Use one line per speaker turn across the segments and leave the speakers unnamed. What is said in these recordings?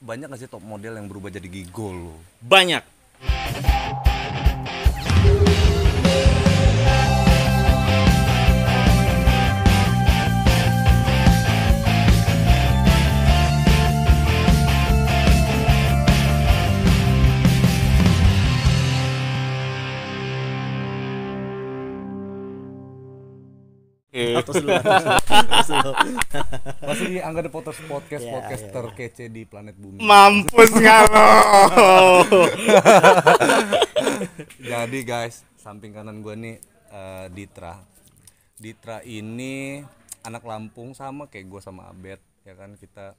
banyak gak sih top model yang berubah jadi gigolo lo?
Banyak.
Atau dulu.
Masih di Angga The Potters Podcast,
Iya,
podcast
iya,
terkece di planet bumi.
Mampus nggak lo?
Jadi guys, samping kanan gue nih eh, Ditra. Ditra ini anak Lampung sama kayak gue sama Abed ya kan? Kita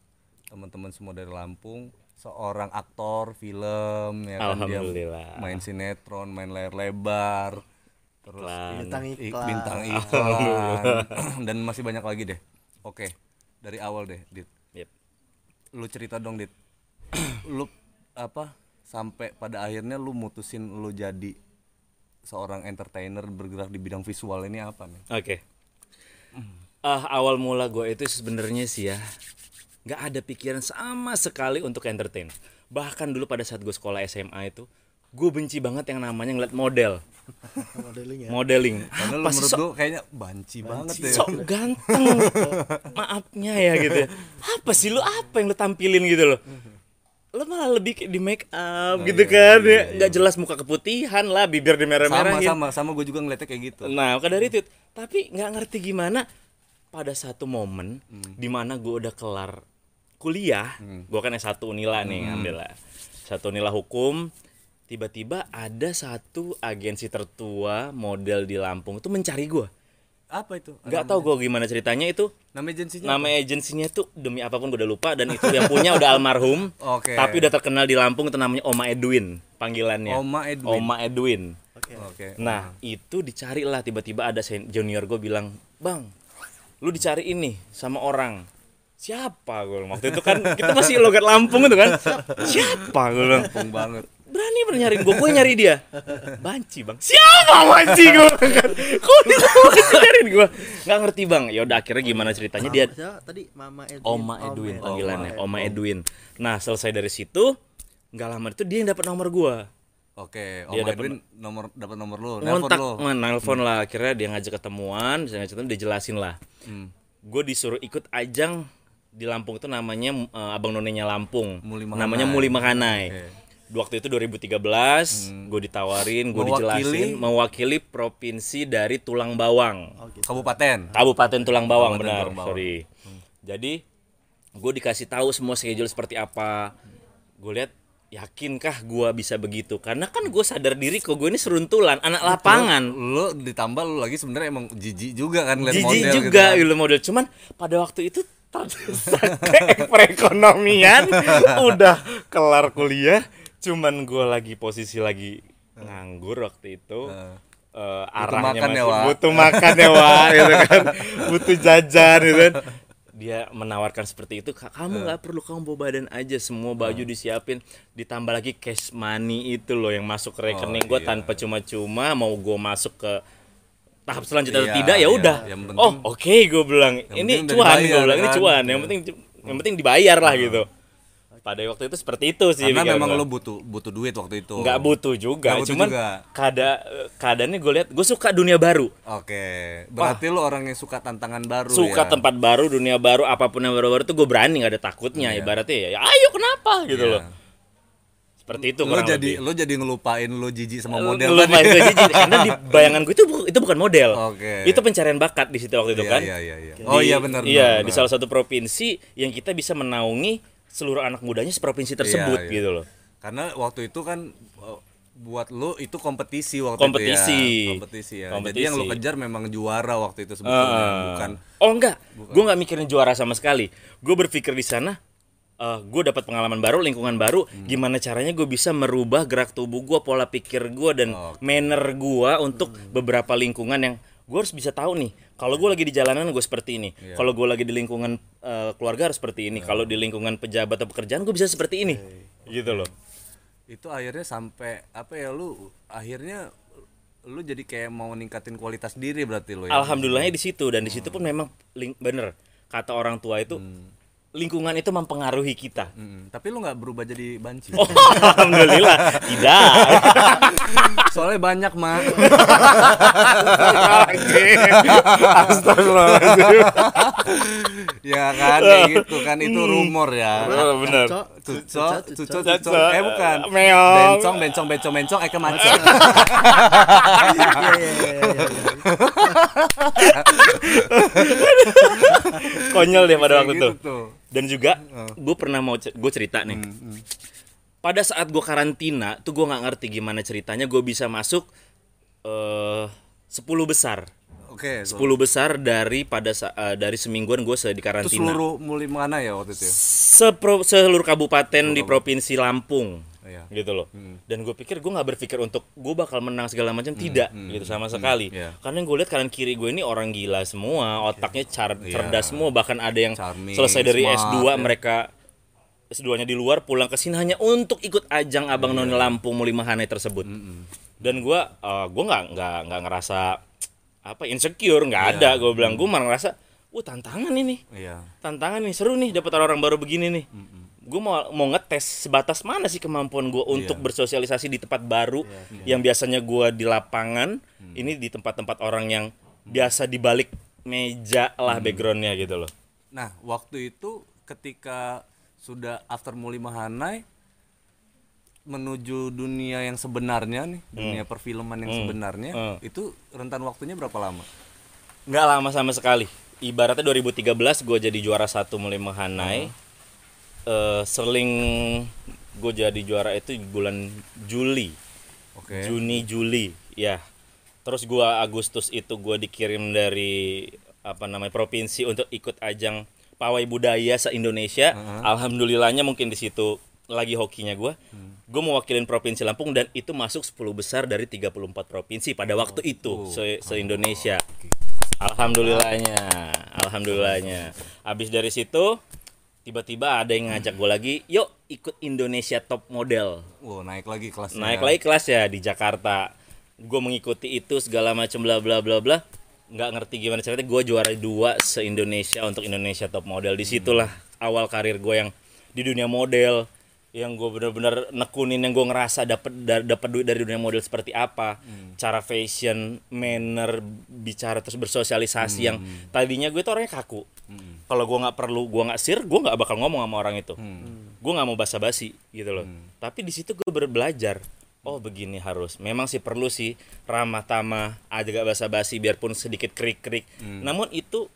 teman-teman semua dari Lampung seorang aktor film ya kan? Dia main sinetron main layar lebar terus
Iklan.
Bintang iklan.
bintang iklan dan masih banyak lagi deh oke dari awal deh Dit
Yep.
lu cerita dong dit lu apa sampai pada akhirnya lu mutusin lu jadi seorang entertainer bergerak di bidang visual ini apa nih
Oke. Ah awal mula gue itu sebenarnya sih ya nggak ada pikiran sama sekali untuk entertain. Bahkan dulu pada saat gue sekolah SMA itu, gue benci banget yang namanya ngeliat model,
Modeling ya.
modeling.
karena lu
Apa sih
menurut
sok,
lu kayaknya banci, banget ya
sok ganteng, maafnya ya gitu. ya. Apa sih lu apa yang lu tampilin gitu loh? Lu malah lebih di make up gitu kan ya nggak jelas muka keputihan lah bibir di merah
sama
merahin
sama sama gue juga ngeliatnya kayak gitu
Nah, maka dari itu, tapi nggak ngerti gimana pada satu momen di mana gue udah kelar kuliah, gue kan S1 Unila nih ngambil lah. Satu Unila hukum, tiba-tiba ada satu agensi tertua model di Lampung itu mencari gue.
apa itu
Nggak tahu gue gimana ceritanya itu.
nama agensinya
Nama agensinya tuh demi apa pun gue udah lupa dan itu yang punya udah almarhum.
Oke.
Tapi udah terkenal di Lampung itu namanya Oma Edwin panggilannya.
Oma Edwin.
Oma Edwin.
Oke.
oke
Nah, itu dicari lah tiba-tiba ada junior gue bilang, "Bang, lu dicari ini sama orang." Siapa gue waktu itu kan kita masih logat Lampung itu kan. Siapa gue bilang.
Lampung banget
Berani bener nyariin gue, gue nyari dia. Banci bang. Siapa Banci gue. Kok bisa Banci nyariin gue? Nggak ngerti bang. Ya udah akhirnya gimana ceritanya dia
tadi Mama Edwin.
Oma Edwin panggilannya. Oma Edwin. Nah, selesai dari situ, nggak lama itu dia yang dapat nomor gue.
oke
Dia
Oma
dapet-
Edwin nomor dapat nomor lu nelfon
ngontak
lu
nge- nelfon lah akhirnya dia ngajak ketemuan saya ngajak ketemuan dia jelasin lah
Hmm.
gue disuruh ikut ajang di Lampung itu namanya eh, abang nonenya Lampung
Muli Mahanai.
namanya Muli Mahanai
Oke.
Waktu itu 2013 gue ditawarin gue dijelasin mewakili provinsi dari Tulang Bawang.
Gitu.
kabupaten?
Kabupaten Tulang Bawang
Kabupaten
benar
Tulang Bawang.
sorry. Jadi gue dikasih tahu semua schedule seperti apa. Gue lihat yakinkah gue bisa begitu? Karena kan gue sadar diri kok gue ini seruntulan anak lapangan.
Lu ditambah lu lagi sebenarnya emang jijik juga kan
jijik
model
juga
gitu
gitu model. Cuman pada waktu itu terdesak perekonomian. Udah kelar kuliah cuman gue lagi posisi lagi nganggur waktu itu Eh, arahnya
makan ya,
masih
Wak.
butuh makan ya Wak gitu kan. Butuh jajan gitu kan. Dia menawarkan seperti itu "Kak, kamu nggak perlu kamu bawa badan aja semua baju disiapin. Ditambah lagi cash money itu loh yang masuk ke rekening gue
iya.
tanpa cuma-cuma mau gue masuk ke tahap selanjutnya atau
Iya,
tidak ya
iya.
udah.
Penting-
oh oke gue bilang ini cuan gue bilang ini cuan yang
Iya.
penting yang penting dibayar lah gitu pada waktu itu seperti itu sih
karena memang
gua.
lu butuh butuh duit waktu itu
nggak butuh juga
Nggak butuh
cuman
juga.
keada keadaannya gue lihat gue suka dunia baru
oke berarti lu orang yang suka tantangan baru
suka
ya?
tempat baru dunia baru apa pun yang baru-baru tuh gue berani nggak ada takutnya ibaratnya ya, ya ayo kenapa gitu
Iya.
loh seperti itu kurang
jadi
lebih.
lu jadi ngelupain lu jijik sama model
lu lupain
tadi
gue jijik karena di bayangan gue itu bu- itu bukan model
Oke.
itu pencarian bakat di situ waktu itu
Iya,
kan
iya, iya. oh
Di-
iya benar
iya
benar,
di
benar.
salah satu provinsi yang kita bisa menaungi seluruh anak mudanya seprovinsi tersebut
Iya, iya.
gitu loh
karena waktu itu kan uh, buat lu itu kompetisi waktu
Kompetisi.
itu ya kompetisi ya jadi
Kompetisi.
yang lu kejar memang juara waktu itu sebetulnya
Ah.
bukan
Oh enggak, gue nggak mikirin juara sama sekali. Gue berpikir di sana, gue dapat pengalaman baru, lingkungan baru.
Hmm.
Gimana caranya gue bisa merubah gerak tubuh gue, pola pikir gue dan
Oke.
manner gue untuk
Hmm.
beberapa lingkungan yang gue harus bisa tahu nih. Kalau gue lagi di jalanan gue seperti ini.
Iya.
Kalau gue lagi di lingkungan eh, keluarga harus seperti ini. Kalau di lingkungan pejabat atau pekerjaan gue bisa seperti ini. Gitu loh.
itu akhirnya sampai apa ya lu akhirnya lu jadi kayak mau ningkatin kualitas diri berarti lu ya
Alhamdulillahnya di situ dan di situ pun memang ling- bener kata orang tua itu
Hmm.
Lingkungan itu mempengaruhi kita.
Mm, tapi lu nggak berubah jadi banci.
Oh, alhamdulillah tidak.
Soalnya banyak, Mak.
Astagfirullahaladzim.
ya kan kayak gitu kan itu rumor ya.
Benar.
Cok,
Cuco, cuco, cuco,
Cuco.
eh bukan.
Meong.
Bencong, bencong, bencong, bencong,
iya, iya.
Konyol deh pada waktu itu.
tuh.
Dan juga gue pernah mau gue cerita nih. Pada saat gue karantina tuh gue nggak ngerti gimana ceritanya gue bisa masuk eh 10 besar.
Oke,
10 besar dari pada eh, dari semingguan gue di
itu
karantina.
seluruh muli mana ya waktu itu ya?
Sepro- seluruh kabupaten di provinsi Lampung
Iya.
gitu loh dan gue pikir gue nggak berpikir untuk gue bakal menang segala macam tidak gitu sama sekali
Iya.
karena gue lihat kanan kiri gue ini orang gila semua otaknya car- cerdas semua bahkan ada yang
Charming,
selesai dari
smart,
S2
ya.
mereka S2-nya di luar pulang ke sini hanya untuk ikut ajang Abang Noni Lampung Muli Mahane tersebut dan gue uh, gue nggak nggak nggak ngerasa apa insecure? Nggak ada gue bilang. Gue malah ngerasa wah tantangan ini.
Iya.
tantangan nih seru nih dapat orang-orang baru begini nih. Gue mau mau ngetes sebatas mana sih kemampuan gue untuk bersosialisasi di tempat baru yang biasanya gue di lapangan ini di tempat-tempat orang yang biasa di balik meja lah backgroundnya gitu loh.
Nah, waktu itu ketika sudah after Muli Mahanai menuju dunia yang sebenarnya nih, dunia perfilman yang sebenarnya,
Hmm.
itu rentan waktunya berapa lama?
nggak lama sama sekali. Ibaratnya 2013 gue jadi juara satu mulai Mahanai. Eh, seling gue jadi juara itu bulan Juli.
Oke.
Juni Juli. Ya. Terus gua Agustus itu gua dikirim dari apa namanya provinsi untuk ikut ajang pawai budaya se Indonesia alhamdulillahnya mungkin di situ lagi hokinya gua gue mewakilin provinsi Lampung dan itu masuk 10 besar dari 34 provinsi pada waktu itu se, se Indonesia alhamdulillahnya alhamdulillahnya. Habis dari situ tiba-tiba ada yang ngajak gue lagi yuk ikut Indonesia Top Model.
Wow, naik lagi kelasnya.
naik lagi kelas ya di Jakarta. Gue mengikuti itu segala macam bla bla bla bla. Nggak ngerti gimana ceritanya gue juara dua se Indonesia untuk Indonesia Top Model. Di situlah awal karir gue yang di dunia model yang gue bener-bener nekunin yang gue ngerasa dapat dapat duit dari dunia model seperti apa. Cara fashion manner bicara terus bersosialisasi yang tadinya gue tuh orangnya kaku. Kalau gue nggak perlu gue nggak sir gue nggak bakal ngomong sama orang itu. Gue nggak mau basa-basi gitu loh. Tapi di situ gue ber- belajar oh begini harus. Memang sih perlu sih ramah tamah agak basa-basi biarpun sedikit krik-krik. Namun itu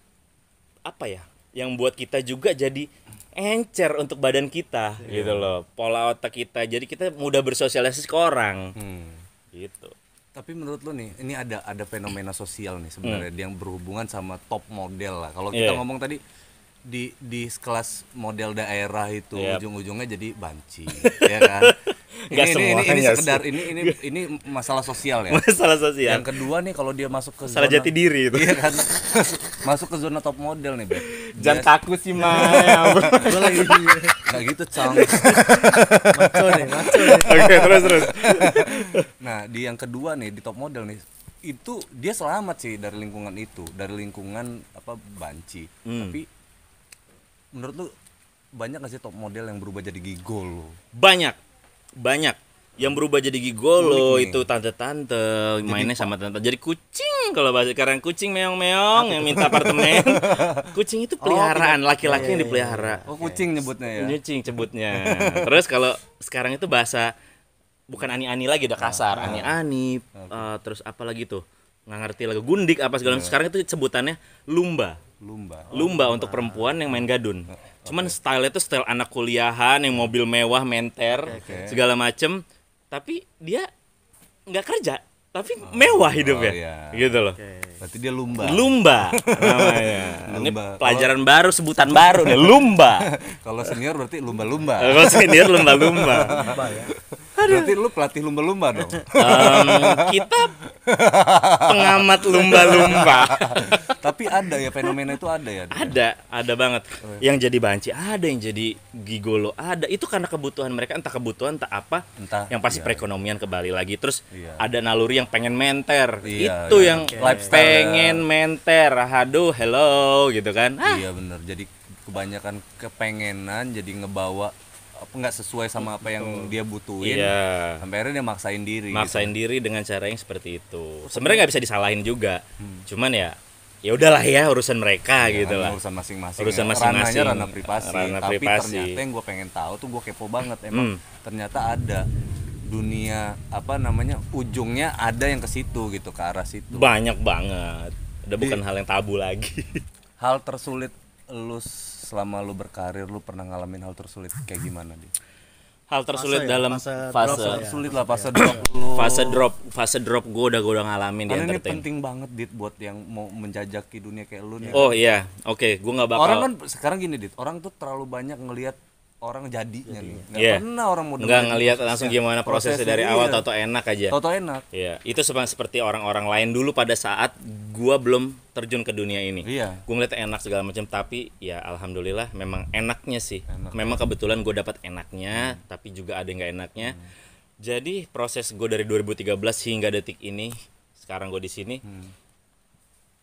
apa ya yang buat kita juga jadi encer untuk badan kita gitu loh pola otak kita jadi kita mudah bersosialisasi ke orang
Hmm.
gitu
Tapi menurut lu nih, ini ada ada fenomena sosial nih sebenarnya yang berhubungan sama top model lah. Kalau kita
Iya.
ngomong tadi di di kelas model daerah itu
Yap.
ujung-ujungnya jadi banci, ya kan? Ini, ini, ini, ini
semuanya
sekedar ini ini ini masalah sosial ya.
masalah sosial
Yang kedua nih kalau dia masuk ke
salah
zona-
jati diri itu
Iya kan? masuk ke zona top model nih, Beb.
jangan takut sih Maya
Gue lagi
Nggak gitu, Cong.
maco nih, maco nih.
oke terus terus
Nah, di yang kedua nih di top model nih itu dia selamat sih dari lingkungan itu, dari lingkungan apa banci.
Hmm.
Tapi menurut lu banyak gak sih top model yang berubah jadi gigolo?
banyak banyak yang berubah jadi gigolo itu tante-tante mainnya sama tante jadi kucing kalau bahasa sekarang kucing meong-meong yang minta apartemen. Kucing itu peliharaan laki-laki yang dipelihara.
Oh, kucing nyebutnya ya.
kucing sebutnya terus kalau sekarang itu bahasa bukan ani-ani lagi udah kasar. Ani-ani eh, terus apa lagi tuh? Nggak ngerti lagi gundik apa segala macam. Sekarang itu sebutannya lumba.
Lumba.
lumba untuk perempuan yang main gadun. Cuman style itu style anak kuliahan yang mobil mewah, menter,
Oke.
segala macem. Tapi dia nggak kerja, tapi mewah hidupnya,
iya.
gitu loh.
Berarti dia lumba.
Lumba namanya. Ini
Lumba.
pelajaran baru, sebutan baru nih, lumba.
Kalau senior berarti lumba-lumba.
Kalau senior lumba-lumba.
Apa ya?
Berarti lu pelatih lumba-lumba dong.
Em, kita pengamat lumba-lumba.
Tapi ada ya fenomena itu ada ya.
Ada, ada banget. Yang jadi banci, ada yang jadi gigolo, ada. Itu karena kebutuhan mereka, entah kebutuhan, entah apa.
Entah,
yang pasti
iya.
perekonomian kembali lagi. Terus
Iya.
ada naluri yang pengen menter.
Iya,
itu
iya.
yang.
Lifestyle
pengen menter. Aduh, hello gitu kan. Ah,
Iya bener. Jadi kebanyakan kepengenan jadi ngebawa nggak sesuai sama apa yang dia butuhin
Iya.
sampai akhirnya dia maksain diri gitu.
maksain diri dengan cara yang seperti itu sebenarnya nggak bisa disalahin juga cuman ya ya udahlah ya urusan mereka
Ya,
gitu lah
urusan masing-masing
Urusan
ya.
masing-masing.
ranahnya ranah privasi
Ranah
tapi
privasi.
ternyata yang gue pengen tahu tuh gue kepo banget emang
Hmm.
ternyata ada dunia apa namanya ujungnya ada yang ke situ gitu ke arah situ
banyak banget udah bukan hal yang tabu lagi
hal tersulit lu selama lu berkarir lu pernah ngalamin hal tersulit kayak gimana di
hal tersulit
ya,
dalam
fase
fase
drop ya.
sulit lah pas drop lu.
Fase drop fase drop gue udah gue udah ngalamin di
karena ini
entertain.
penting banget dit buat yang mau menjajaki dunia kayak lu nih.
Oh iya oke gue nggak bakal
orang kan sekarang gini dit orang tuh terlalu banyak ngelihat orang jadinya nih nggak
Iya.
pernah orang mau
nggak ngelihat langsung gimana prosesnya
Prosesnya,
dari awal
iya.
tau enak aja
Tau-tau enak
Iya, itu sama seperti orang-orang lain dulu pada saat gua belum terjun ke dunia ini.
Iya.
Gua ngeliat enak segala macam, tapi ya alhamdulillah memang enaknya sih.
Enak.
Memang kebetulan gue dapat enaknya, tapi juga ada yang nggak enaknya. Jadi proses gue dari 2013 hingga detik ini, sekarang gue di sini,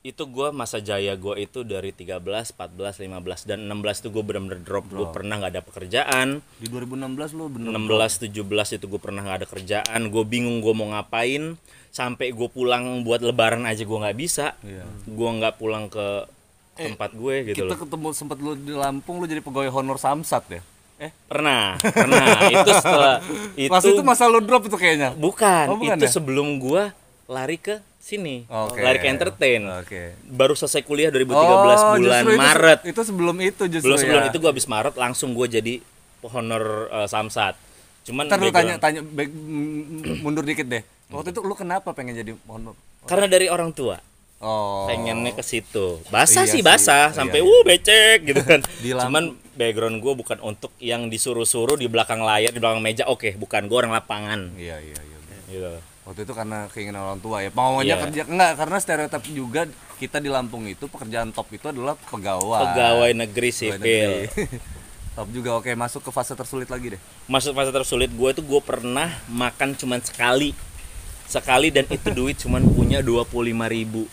itu gua masa jaya gua itu dari 13, 14, 15 dan 16 itu gue bener-bener drop. Gue pernah nggak ada pekerjaan.
di 2016 lu bener
16 17 itu gue pernah nggak ada kerjaan. Gue bingung gue mau ngapain. Sampai gue pulang buat lebaran aja gue nggak bisa.
Iya.
gue nggak pulang ke tempat gue gitu
kita
loh.
ketemu sempat lu di Lampung lu jadi pegawai honor Samsat ya? Eh?
Pernah pernah. Itu setelah itu,
pas itu masa lu drop itu kayaknya?
Bukan,
Oh, bukan
itu
ya?
sebelum gue lari ke sini. Lari ke entertain.
Oke.
Baru selesai kuliah 2013
Oh,
bulan
itu-
Maret.
itu sebelum itu justru
belum sebelum
ya.
itu gue habis Maret langsung gue jadi honor eh, Samsat. Cuman
Ntar lu tanya tanya back- m- mundur dikit deh. Waktu itu lu kenapa pengen jadi honor?
Karena dari orang tua.
Oh.
Pengennya ke situ. Basah
Iya
sih basah.
Iya,
sampai
iya.
uh becek gitu kan. Cuman background gue bukan untuk yang disuruh-suruh di belakang layar di belakang meja. Oke bukan. Gue orang lapangan.
Iya iya iya.
Gitu
waktu itu karena keinginan orang tua ya. Maunya
Iya.
kerja enggak karena stereotip juga kita di Lampung itu pekerjaan top itu adalah pegawai.
Pegawai negeri
Pegawai
sipil.
negeri. top juga. Oke masuk ke fase tersulit lagi deh.
Masuk fase tersulit. Gue itu gue pernah makan cuman sekali. Sekali dan itu duit cuman punya 25.000 ribu.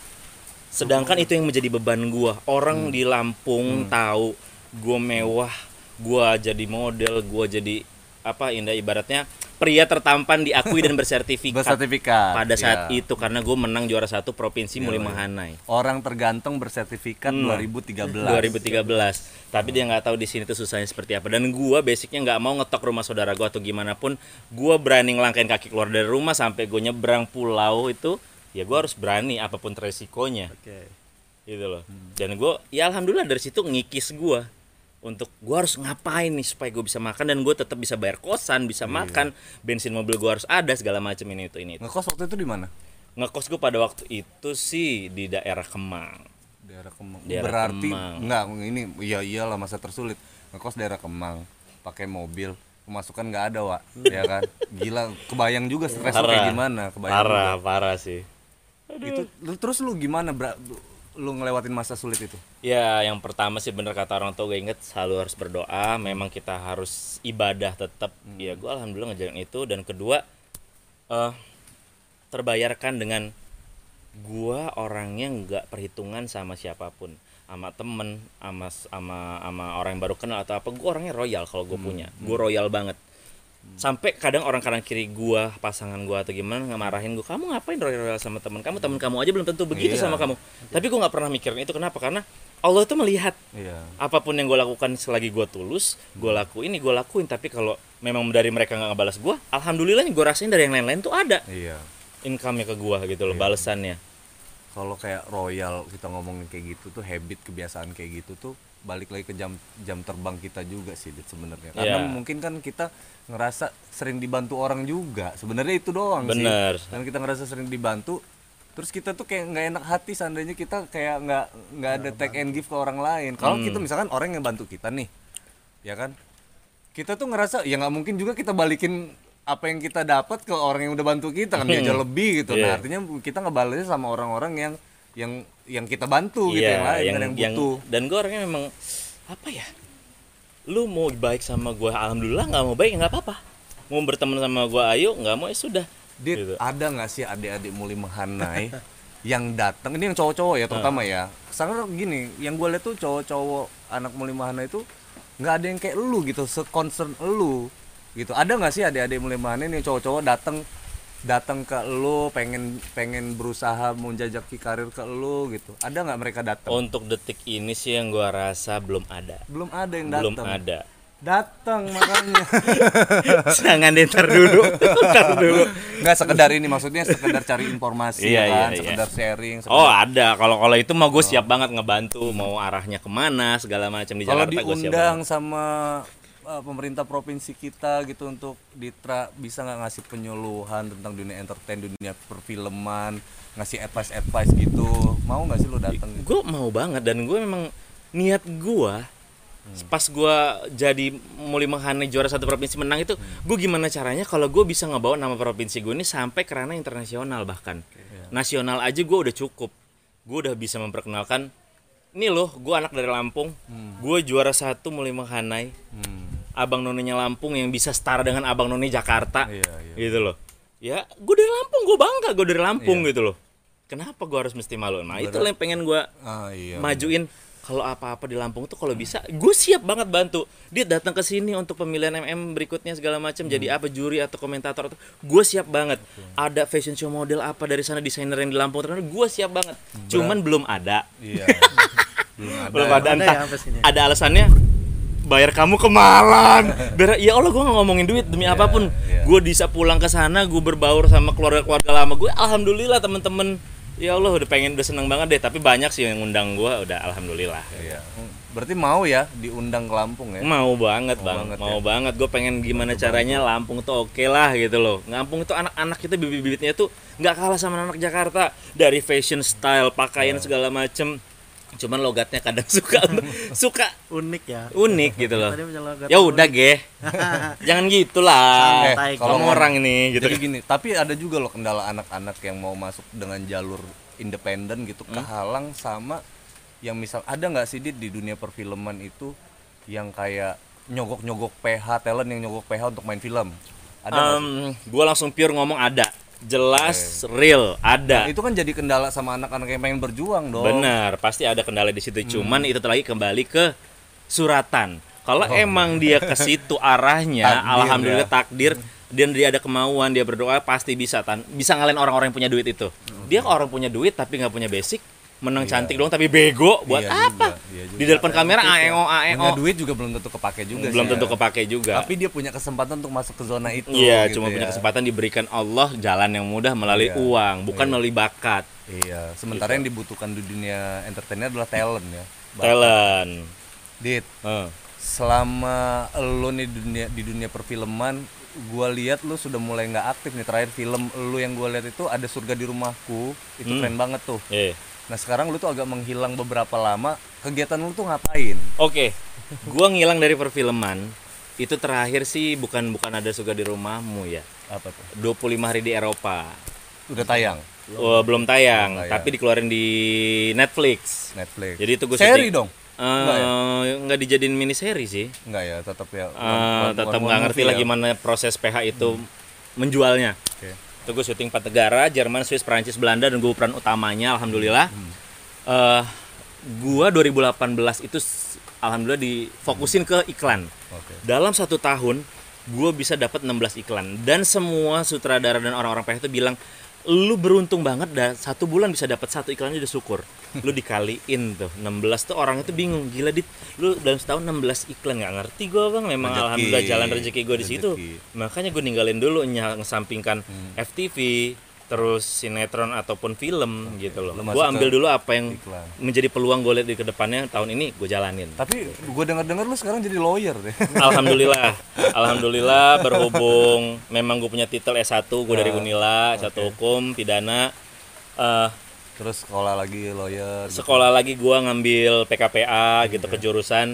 Sedangkan itu yang menjadi beban gue orang
Hmm.
di Lampung tahu gue mewah gue jadi model gue jadi apa indah ibaratnya pria tertampan diakui dan bersertifikat.
Bersertifikat
pada saat
iya.
itu karena gue menang juara satu provinsi Muli Mahanai.
Orang tergantung bersertifikat
Hmm.
2013
2013 tapi dia nggak tahu di sini tuh susahnya seperti apa. Dan gua basicnya nggak mau ngetok rumah saudara gua atau gimana pun gua berani ngelangkain kaki keluar dari rumah sampai gue nyebrang pulau itu ya gua harus berani apa pun resikonya
Oke.
gitu loh. Dan gua ya alhamdulillah dari situ ngikis gua untuk gua harus ngapain nih supaya gue bisa makan dan gue tetap bisa bayar kosan bisa makan bensin mobil gua harus ada segala macam ini itu ini itu.
ngekos waktu itu di mana?
Ngekos gue pada waktu itu sih di daerah Kemang.
Daerah Kemang.
Daerah
berarti
Kemang.
enggak ini iya iyalah masa tersulit. Ngekos daerah Kemang pakai mobil pemasukan nggak ada wa ya kan? Gila kebayang juga stres kayak gimana kebayang
parah parah sih.
Juga. itu terus lu gimana bra, lu ngelewatin masa sulit itu
Ya, yang pertama sih bener kata orang tua gue inget selalu harus berdoa. Memang kita harus ibadah tetap. Ya, gue alhamdulillah ngejalan itu. Dan kedua, eh terbayarkan dengan gua orangnya nggak perhitungan sama siapa pun, sama temen, sama sama sama orang yang baru kenal atau apa. Gue orangnya royal kalau gue punya. Gue royal banget. Sampai kadang orang kanan kiri gua, pasangan gua atau gimana ngemarahin gua, kamu ngapain royal-royal sama temen kamu? Temen kamu aja belum tentu begitu
Iya.
sama kamu. Tapi gua nggak pernah mikirin itu kenapa? Karena Allah itu melihat
iya
apa pun yang gue lakukan selagi gue tulus gue lakuin ini gue lakuin tapi kalau memang dari mereka nggak ngebalas gue alhamdulillah gue rasain dari yang lain-lain tuh ada
iya
income nya ke gue gitu loh balasannya
kalau kayak royal kita ngomongin kayak gitu tuh habit kebiasaan kayak gitu tuh balik lagi ke jam jam terbang kita juga sih sebenarnya karena
Iya.
mungkin kan kita ngerasa sering dibantu orang juga sebenarnya itu doang
Bener.
sih dan kita ngerasa sering dibantu terus kita tuh kayak nggak enak hati seandainya kita kayak nggak nggak ada take and give ke orang lain kalau
Hmm.
kita misalkan orang yang bantu kita nih ya kan kita tuh ngerasa ya nggak mungkin juga kita balikin apa yang kita dapat ke orang yang udah bantu kita kan dia aja lebih gitu nah
Iya.
artinya kita ngebalasnya sama orang-orang yang yang yang kita bantu gitu
Iya,
yang lain yang, yang butuh.
dan gue orangnya memang apa ya lu mau baik sama gue alhamdulillah nggak mau baik ya nggak apa-apa. Mau berteman sama gue ayo nggak mau ya sudah.
Dit,
Gitu.
ada nggak sih adik-adik muli menghanai yang datang? Ini yang cowok-cowok ya terutama ya. Karena gini yang gue lihat tuh cowok-cowok anak Mulimahana itu nggak ada yang kayak lu gitu seconcern lu gitu. Ada nggak sih adik-adik Mulimahana nih cowok-cowok datang datang ke lu pengen pengen berusaha menjajaki karir ke lu gitu ada nggak mereka datang
Untuk detik ini sih yang gua rasa belum ada.
belum ada yang
Belum
datang
ada.
datang makanya
Jangan dinter dulu. Ntar dulu.
nggak sekedar ini maksudnya sekedar cari informasi
Iya,
kan
iya, iya.
sekedar sharing sekedar-
Oh ada, kalau kalau itu mah gue siap banget ngebantu mau arahnya ke mana segala macam di
kalau diundang sama uh, pemerintah provinsi kita gitu untuk Ditra bisa nggak ngasih penyuluhan tentang dunia entertain dunia perfilman ngasih advice advice gitu? Mau nggak sih lo datang? Gitu?
Gue mau banget dan gue memang niat gue pas gue jadi mulai menghane juara satu provinsi menang itu gue gimana caranya kalau gue bisa ngebawa nama provinsi gue ini sampai ke ranah internasional bahkan. Nasional aja gue udah cukup. Gue udah bisa memperkenalkan ini loh gue anak dari Lampung. Gue juara satu mulai menghanai
Hmm.
Abang noninya Lampung yang bisa setara dengan abang noni Jakarta.
Iya, iya.
gitu loh. Ya gue dari Lampung gue bangga gue dari Lampung gitu loh. Kenapa gue harus mesti malu? Nah itu yang pengen gue
ah iya
majuin. Kalau apa-apa di Lampung tuh kalau bisa gue siap banget bantu. Dia datang ke sini untuk pemilihan MM berikutnya segala macam
Hmm.
jadi apa juri atau komentator atau gue siap banget. Ada fashion show model apa dari sana desainer yang di Lampung terkenal gue siap banget. Cuman belum ada.
Iya. Belum ada
belum ada
Ada
entah
ya
ada alasannya bayar kamu kemalan biar ya Allah gue nggak ngomongin duit demi apa pun.
iya.
gue bisa pulang ke sana gue berbaur sama keluarga keluarga lama gue alhamdulillah temen-temen. Ya Allah udah pengen udah seneng banget deh. Tapi banyak sih yang ngundang gue udah alhamdulillah.
Iya. Berarti mau ya diundang ke Lampung ya?
Mau banget bang.
banget
mau banget. Gue pengen gimana caranya Lampung tuh oke lah gitu loh. Lampung itu anak-anak kita bibit-bibitnya tuh nggak kalah sama anak Jakarta. Dari fashion style pakaian
Iya.
segala macem cuman logatnya kadang suka suka
Unik ya.
unik gitu loh ya udah ge jangan gitulah
Eh, kalau ngomong-
orang ini gitu
Jadi gini, tapi ada juga loh kendala anak-anak yang mau masuk dengan jalur independen gitu
Hmm?
kehalang sama yang misal ada nggak sih di dunia perfilman itu yang kayak nyogok-nyogok PH talent yang nyogok PH untuk main film. Ada?
Em, gua langsung pure ngomong ada jelas real ada
Nah, itu kan jadi kendala sama anak-anak yang pengen berjuang dong.
Benar, pasti ada kendala di situ.
Hmm.
Cuman itu lagi kembali ke suratan. Kalau emang dia ke situ arahnya,
Oh. Takdir
alhamdulillah
ya.
takdir dan dia ada kemauan, dia berdoa pasti bisa tan bisa ngalahin orang-orang yang punya duit itu. Dia orang punya duit tapi nggak punya basic, menang cantik dong tapi bego buat
Iya
apa?
juga, iya juga.
Di depan kamera aeo
Punya
aeo.
duit juga belum tentu kepake juga
Belum
sih
tentu
ya.
kepake juga.
Tapi dia punya kesempatan untuk masuk ke zona itu.
Iya,
gitu
cuma punya
ya.
kesempatan diberikan Allah jalan yang mudah melalui
Iya.
uang, bukan melalui bakat.
Iya, sementara yang dibutuhkan di dunia entertainer adalah talent ya. Ba-
Talent.
Dit,
Eh.
selama lo nih di dunia di dunia perfilman gua lihat lu sudah mulai nggak aktif nih terakhir film lu yang gua lihat itu ada surga di rumahku itu
Hmm.
keren banget tuh
Eh.
Nah sekarang lu tuh agak menghilang beberapa lama kegiatan lu tuh ngapain
Oke, gua ngilang dari perfilman. Itu terakhir sih bukan bukan ada suka di rumahmu ya.
apa tuh
25 hari di Eropa.
udah tayang
Oh, belum tayang,
Belum tayang.
tapi dikeluarin di Netflix.
Netflix
Jadi itu gue
seri dong
Eh, nggak dijadiin mini seri sih.
nggak ya tetap ya
Eh,
one-
tetap nggak ngerti
ya?
gimana proses PH itu menjualnya.
Oke.
Itu gue syuting empat negara, Jerman, Swiss, Perancis, Belanda dan gue peran utamanya alhamdulillah. Eh gua 2018 itu alhamdulillah difokusin ke iklan.
Oke.
Dalam satu tahun gue bisa dapat 16 iklan dan semua sutradara dan orang-orang PH itu bilang lu beruntung banget dah satu bulan bisa dapat satu iklan aja udah syukur. Lu dikaliin tuh 16 tuh orang itu bingung gila dit lu dalam setahun 16 iklan nggak ngerti gue bang. Memang
Rezeki.
alhamdulillah jalan rezeki gue di situ. makanya gue ninggalin dulu ngesampingkan FTV terus sinetron ataupun film gitu loh gue ambil dulu apa yang
iklan.
menjadi peluang gue lihat di ke depannya tahun ini gue jalanin
tapi gua dengar-dengar lu sekarang jadi lawyer deh
Alhamdulillah, alhamdulillah berhubung memang gue punya titel S1, gue dari
Ah,
Unila, satu hukum pidana. Eh,
terus sekolah lagi lawyer gitu.
sekolah lagi gue ngambil PKPA gitu
Iya.
ke jurusan.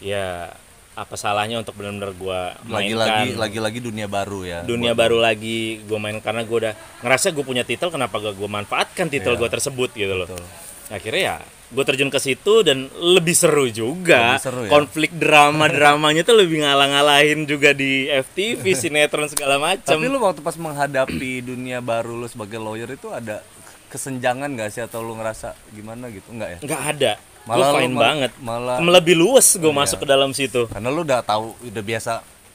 Ya apa salahnya untuk benar-benar gue
lagi-lagi
mainkan
lagi-lagi dunia baru ya
dunia baru lagi gue main karena gue udah ngerasa gue punya titel kenapa gak gue manfaatkan titel
Iya.
gue tersebut gitu loh
Betul.
akhirnya ya gue terjun ke situ dan lebih seru juga
Lebih seru ya?
konflik drama dramanya tuh lebih ngalah-ngalahin juga di FTV sinetron segala macam
Tapi lu waktu pas menghadapi dunia baru lu sebagai lawyer itu ada kesenjangan gak sih atau lu ngerasa gimana gitu? Enggak ya?
nggak ada
Malah
gue
lu
fine banget.
malah-
lebih luas gue masuk ke dalam situ.
Karena lu udah tahu udah biasa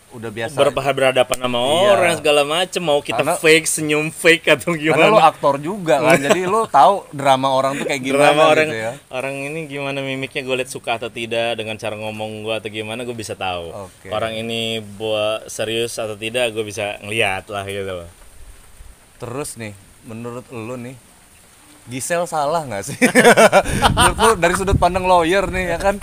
udah biasa
berbahan berhadapan sama
Iya.
orang segala macem. Mau kita
Karena-
fake senyum fake atau
karena lu
gimana
aktor juga kan. Jadi lu tahu drama orang tuh kayak gimana
drama orang
gitu ya.
orang ini gimana mimiknya gue liat suka atau tidak dengan cara ngomong gue atau gimana gue bisa tahu.
Oke.
orang ini buat serius atau tidak gue bisa ngeliat lah gitu
terus nih menurut lu nih Gisel salah nggak sih? Menurut lu dari sudut pandang lawyer nih ya kan?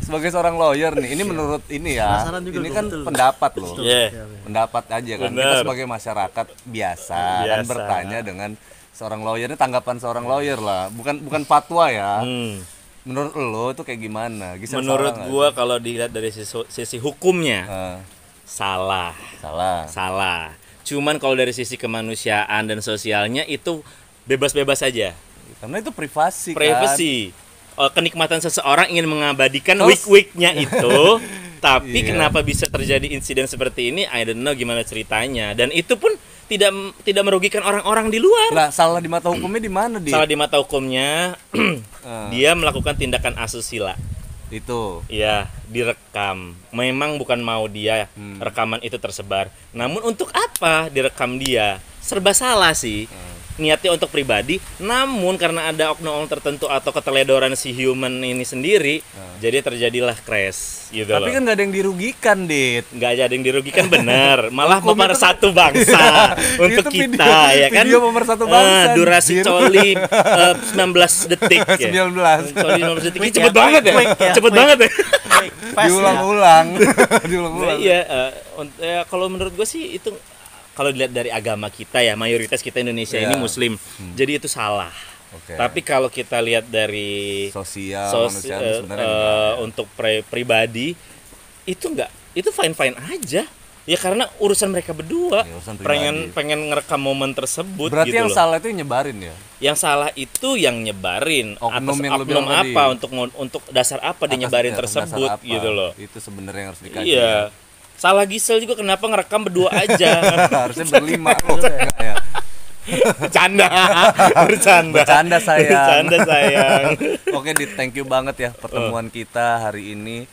Sebagai seorang lawyer nih ini menurut ini ya ini
gua,
kan
betul.
pendapat loh
Iya.
pendapat aja kan. Kita
Benar.
sebagai masyarakat biasa, kan
Biasa.
bertanya dengan seorang lawyer ini tanggapan seorang lawyer lah. Bukan bukan fatwa ya.
Hmm.
menurut lo itu kayak gimana? Gisel
menurut gue kalau dilihat dari sisi, sisi hukumnya
Eh,
salah.
Salah.
Salah. Cuman kalau dari sisi kemanusiaan dan sosialnya itu bebas-bebas saja
karena itu privasi kan
privacy Eh, kenikmatan seseorang ingin mengabadikan
Terus-
week-weeknya itu tapi
Iya.
kenapa bisa terjadi insiden seperti ini I don't know gimana ceritanya dan itu pun tidak tidak merugikan orang-orang di luar
lah salah di mata hukumnya di mana dia
salah di mata hukumnya dia melakukan tindakan asusila
itu
Iya, direkam. Memang bukan mau dia
Hmm.
rekaman itu tersebar. Namun untuk apa direkam dia? Serba salah sih.
Hmm.
Niatnya untuk pribadi, namun karena ada oknum-oknum tertentu atau keteledoran si human ini sendiri, jadi terjadilah crash gitu
tapi
loh.
kan nggak ada yang dirugikan dit.
Nggak ada yang dirugikan bener malah
itu
pemersatu bangsa untuk
Itu
kita
video-
ya kan?
video pemersatu
Eh,
bangsa,
durasi
anjir.
coli eh, 19 detik ya.
19
coli 19 detik. Cepet
ya,
banget ya?
ya,
cepet banget ya?
Fast ya.
diulang-ulang.
Nah,
diulang-ulang
iya eh, ya, kalau menurut gue sih itu kalau dilihat dari agama kita ya mayoritas kita Indonesia ini
Iya.
muslim. Jadi itu salah.
Oke.
tapi kalau kita lihat dari
sosial
sos-
enggak ya.
untuk pri- pribadi itu enggak itu fine fine aja. Ya karena urusan mereka berdua.
Ya, urusan
pengen
pribadi.
pengen ngerekam momen tersebut
berarti
gitu
yang
loh.
salah itu yang nyebarin ya?
Yang salah itu yang nyebarin.
Oknum
atas
yang
oknum
tadi.
apa untuk untuk dasar apa dia
Atas-
nyebarin
ya,
tersebut gitu loh.
Itu sebenarnya yang harus dikaji
iya salah Gisel juga kenapa ngerekam berdua aja
harusnya berlima loh Enggak ya
bercanda bercanda
Bercanda, sayang.
bercanda sayang
Oke, Dit, thank you banget ya pertemuan kita hari ini.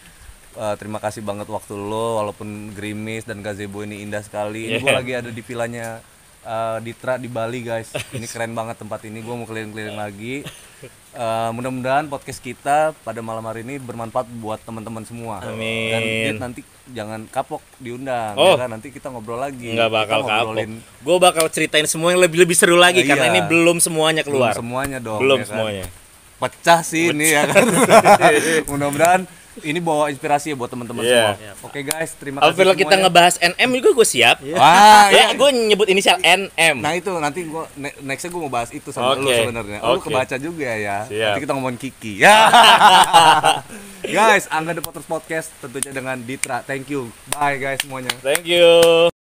Eh, terima kasih banget waktu lo, walaupun gerimis dan gazebo ini indah sekali. Ini gue
Yeah.
lagi ada di vilanya eh, Ditra di Bali, guys. Ini keren banget tempat ini. Gue mau keliling-keliling lagi. Eh, mudah-mudahan podcast kita pada malam hari ini bermanfaat buat teman-teman semua.
Amin.
Dan Dit, nanti jangan kapok diundang,
Oh.
ya kan? Nanti kita ngobrol lagi.
nggak bakal kapok gue bakal ceritain semua yang lebih lebih seru lagi
Eh,
karena
iya.
ini belum semuanya
belum
keluar
semuanya dong.
belum
ya kan?
semuanya
pecah sih ini ya kan. Mudah-mudahan ini bawa inspirasi ya buat teman-teman
Iya.
semua. Oke guys, terima kasih.
Apabila kita
semuanya.
ngebahas NM juga gue siap
Wah,
ya
ya.
gue nyebut inisial NM
Nah itu nanti gua ne- nextnya gue mau bahas itu sama lu
Oke.
sebenarnya. Oh, lu kebaca juga ya.
Siap.
Nanti kita ngomongin Kiki. Ya. guys, Angga The Potters Podcast tentunya dengan Ditra. Thank you. Bye guys semuanya.
thank you